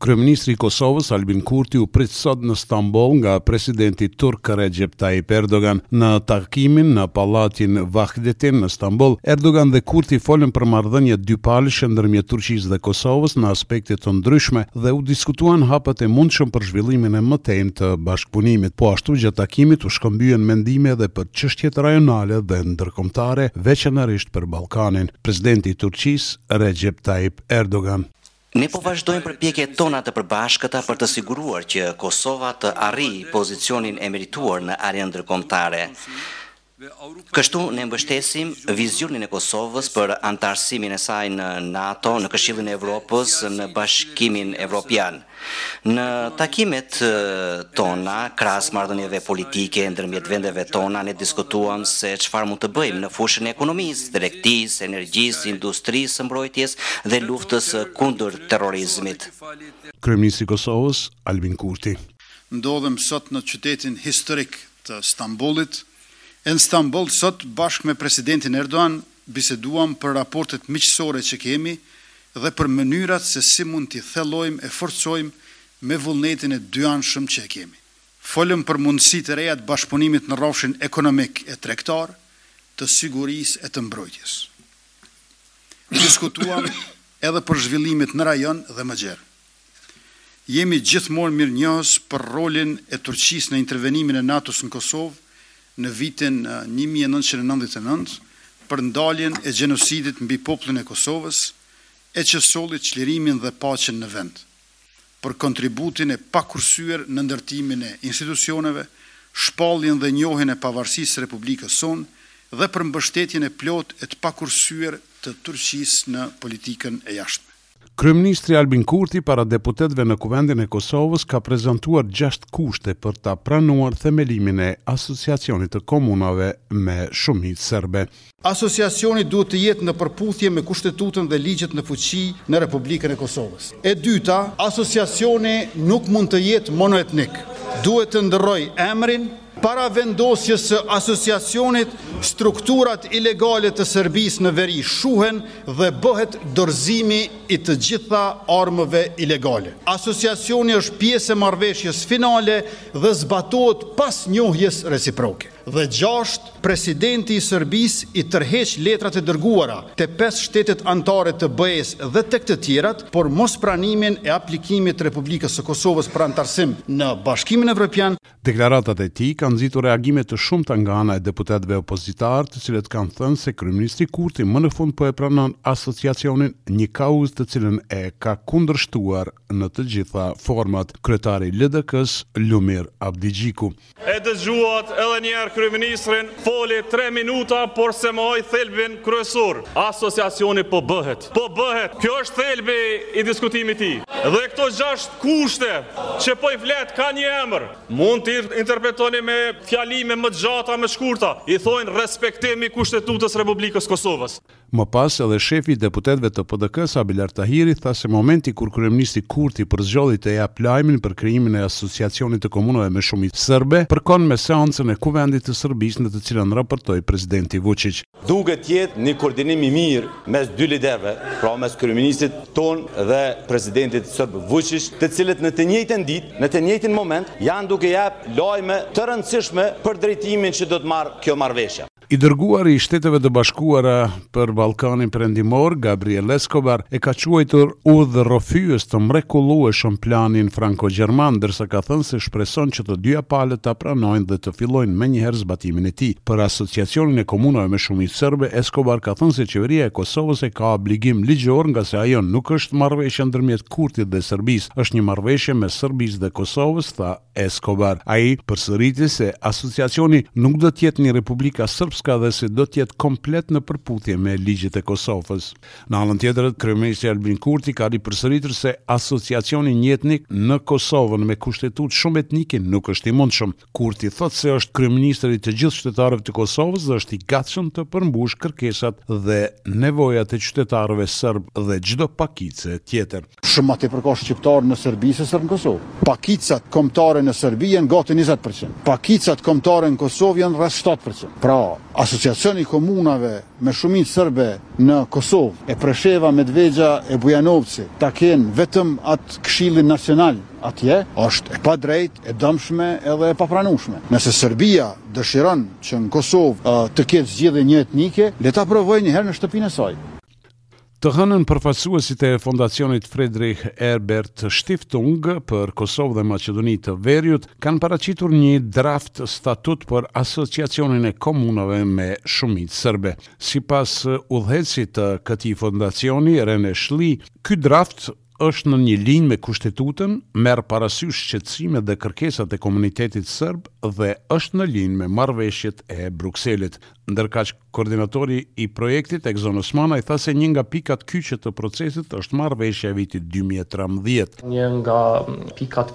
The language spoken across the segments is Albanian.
Kryeministri i Kosovës, Albin Kurti, u prit sot në Stamboll nga presidenti turk Recep Tayyip Erdogan. Në takimin në pallatin Vahdettin në Stamboll, Erdogan dhe Kurti folën për marrëdhënie dypalëshe ndërmjet Turqisë dhe Kosovës në aspekte të ndryshme dhe u diskutuan hapat e mundshëm për zhvillimin e mëtejmë të bashkëpunimit. Po ashtu gjatë takimit u shkëmbyen mendime edhe për çështjet rajonale dhe ndërkombëtare, veçanërisht për Ballkanin, presidenti i Turqisë, Rexhep Tajip Erdogan. Ne po vazhdojmë përpjekjet tona të përbashkëta për të siguruar që Kosova të arrijë pozicionin e merituar në arenën ndërkombëtare. Kështu ne mbështesim vizionin e Kosovës për anëtarësimin e saj në NATO, në Këshillin e Evropës, në Bashkimin Evropian. Në takimet tona, krahas marrëdhënieve politike ndërmjet vendeve tona, ne diskutuam se çfarë mund të bëjmë në fushën e ekonomisë, tregtisë, energjisë, industrisë së mbrojtjes dhe luftës kundër terrorizmit. Kryeministri i Kosovës, Albin Kurti. Ndodhem sot në qytetin historik të Stambollit, e në Stamboll sot bashkë me Presidentin Erdogan Biseduam për raportet miqësore që kemi dhe për mënyrat se si mund t'i thellojmë e forcojmë me vullnetin e dyanshëm që e kemi. Folëm për mundësi të reja të bashkëpunimit në rrafshin ekonomik e tregtar, të sigurisë e të mbrojtjes. Diskutuam edhe për zhvillimet në rajon dhe më gjerë. Jemi gjithmonë mirënjohës për rolin e Turqisë në intervenimin e NATO-s në Kosovë në vitin një mijë e nëntëqind e nëntëdhjetë e nëntë për ndaljen e gjenocidit mbi popullin e Kosovës e që solli çlirimin dhe paqen në vend, për kontributin e pakursyer në ndërtimin e institucioneve, shpalljen dhe njohjen e pavarësisë së Republikës sonë dhe për mbështetjen e plotë e të pakursyer të Turqisë në politikën e jashtme. Kryeministri Albin Kurti para deputetëve në Kuvendin e Kosovës ka prezantuar gjashtë kushte për ta pranuar themelimin e Asociacionit të Komunave me shumicë serbe. Asociacioni duhet të jetë në përputhje me Kushtetutën dhe ligjet në fuqi në Republikën e Kosovës. E dyta, Asociacioni nuk mund të jetë monoetnik. Duhet të ndërrojë emrin, Para vendosjes së Asociacionit, strukturat ilegale të Serbisë në veri shuhen dhe bëhet dorëzimi i të gjitha armëve ilegale. Asociacioni është pjesë e marrëveshjes finale dhe zbatohet pas njohjes reciproke. Dhe gjashtë, Presidenti i Serbisë i tërheq letrat e dërguara te pesë shtetet anëtare të BE-së dhe tek të tjerat për mospranimin e aplikimit të Republikës së Kosovës për anëtarësim në Bashkimin Evropian, Deklaratat e tij kanë nxitur reagime të shumta nga ana e deputetëve opozitarë, të cilët kanë thënë se kryeministri Kurti më në fund po e pranon Asociacionin, një kauzë të cilën e ka kundërshtuar në të gjitha format. Kryetari i LDK-së, Lumir Abdixhiku. E dëgjuat edhe një herë kryeministrin, foli tre minuta, por s'e mohoi thelbin kryesor, Asociacioni po bëhet. Po bëhet, kjo është thelbi i diskutimit të tij. Dhe këto gjashtë kushte që po i flet kanë një emër. Mund t'i interpretoni me fjalime më gjata, më shkurta. I thojnë respektim i Kushtetutës së Republikës së Kosovës. Më pas edhe shefi i deputetëve të PDK-së, Abelard Tahiri, tha se momenti kur kryeministri Kurti përzgjodhi të japë lajmin për krijimin e Asociacionit të Komunave me Shumicë Sërbe, përkon me seancën e Kuvendit të Sërbisë në të cilën raportoi presidenti Vuçiç. Duket të jetë një koordinim i mirë mes dy liderëve, pra mes kryeministrit tonë dhe presidentit serb Vuçiç, të cilët në të njëjtën ditë, në të njëjtin moment, janë duke japë lajme të rëndësishme për drejtimin që do të marrë kjo marrëveshje. I dërguari i Shteteve të Bashkuara për Ballkanin Perëndimor, Gabriel Escobar, e ka quajtur udhërrëfyes të mrekullueshëm planin franko-gjerman, ndërsa ka thënë se shpreson që të dyja palët ta pranojnë dhe të fillojnë menjëherë zbatimin. zbatimin e tij. Për Asociacionin e Komunave me Shumicë Serbe, Escobar ka thënë se Qeveria e Kosovës e ka obligim ligjor ngase ajo nuk është marrëveshje ndërmjet Kurtit dhe Serbisë, është një marrëveshje mes Serbisë dhe Kosovës, tha Escobar. Ai përsëriti se Asociacioni nuk do të jetë një Republika Srpska dhe se do të jetë komplet në përputhje me ligjet e Kosovës. Në anën tjetër, kryeministri Albin Kurti ka ripërsëritur se Asociacioni njëetnik në Kosovën me Kushtetutë shumetnike nuk është i mundshëm. Kurti thotë se është kryeministër i të gjithë qytetarëve të Kosovës dhe është i gatshëm të përmbushë kërkesat dhe nevojat e qytetarëve sërbë dhe çdo pakice tjetër. Shumë ma tepër ka shqiptarë në Serbi se sërbë në Kosovë. Pakicat kombëtare në Serbi janë gati njëzet për qind. Pakicat kombëtare në Kosovë janë rreth shtatë për qind. Pra, Asociacioni i Komunave me shumicë sërbe në Kosovë, e Presheva, Medvegjja e Bujanovci, ta kenë vetëm atë Këshillin Nacional atje, është e padrejtë, e dëmshme edhe e papranueshme. Nëse Serbia dëshiron që në Kosovë të ketë zgjidhje njëetnike, le ta provojë një herë në shtëpinë e saj. Të hënën përfaqësuesit e Fondacionit Friedrich Ebert Stiftung për Kosovë dhe Maqedoni të Veriut kanë paraqitur një draft statut për Asociacionin e Komunave me shumicë serbe. Sipas udhëheqësit të këtij fondacioni, Rene Shli, ky draft është në një linjë me Kushtetutën, merr parasysh shqetësimet dhe kërkesat e komunitetit sërb dhe është në linjë me marrëveshjet e Brukselit. Ndërkaq, koordinatori i projektit, Egzon Osmanaj, tha se një nga pikat kyçe të procesit është marrëveshja e vitit dy mijë e trembëdhjetë. Një nga pikat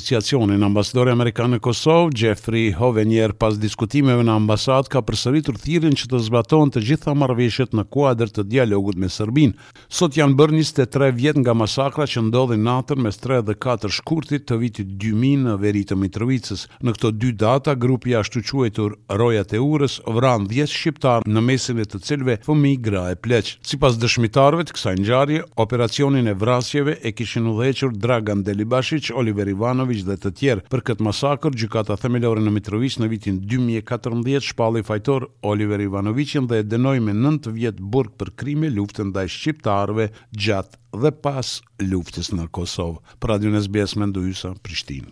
Asociacionin, ambasadori amerikan në Kosovë, Jeffrey Hovenier pas diskutimeve në ambasadë ka përsëritur thirrjen që të zbatohen të gjitha marrëveshjet në kuadër të dialogut me Serbinë. Sot janë bërë njëzet e tre vjet nga masakra që ndodhi natën mes tre dhe katër shkurtit të vitit dy mijë në veri të Mitrovicës. Në këto dy data, grupi i ashtuquajtur, Rojat e urës vranë dhjetë shqiptarë në mesin e të cilëve fëmijë, gra e pleq. Sipas dëshmitarëve të kësaj ngjarje, operacionin e vrasjeve e kishin udhëhequr Dragan Delibashiq, Oliver Ivanoviq dhe të tjerë. Për këtë masakër, Gjykata Themelore në Mitrovicë në vitin dy mijë e katërmbëdhjetë shpalli fajtor Oliver Ivanoviqin dhe e dënoi me nëntë vjet burg për krime lufte ndaj shqiptarëve gjatë dhe pas luftës në Kosovë. Për Radion SBS, Mendo Hysa, Prishtinë.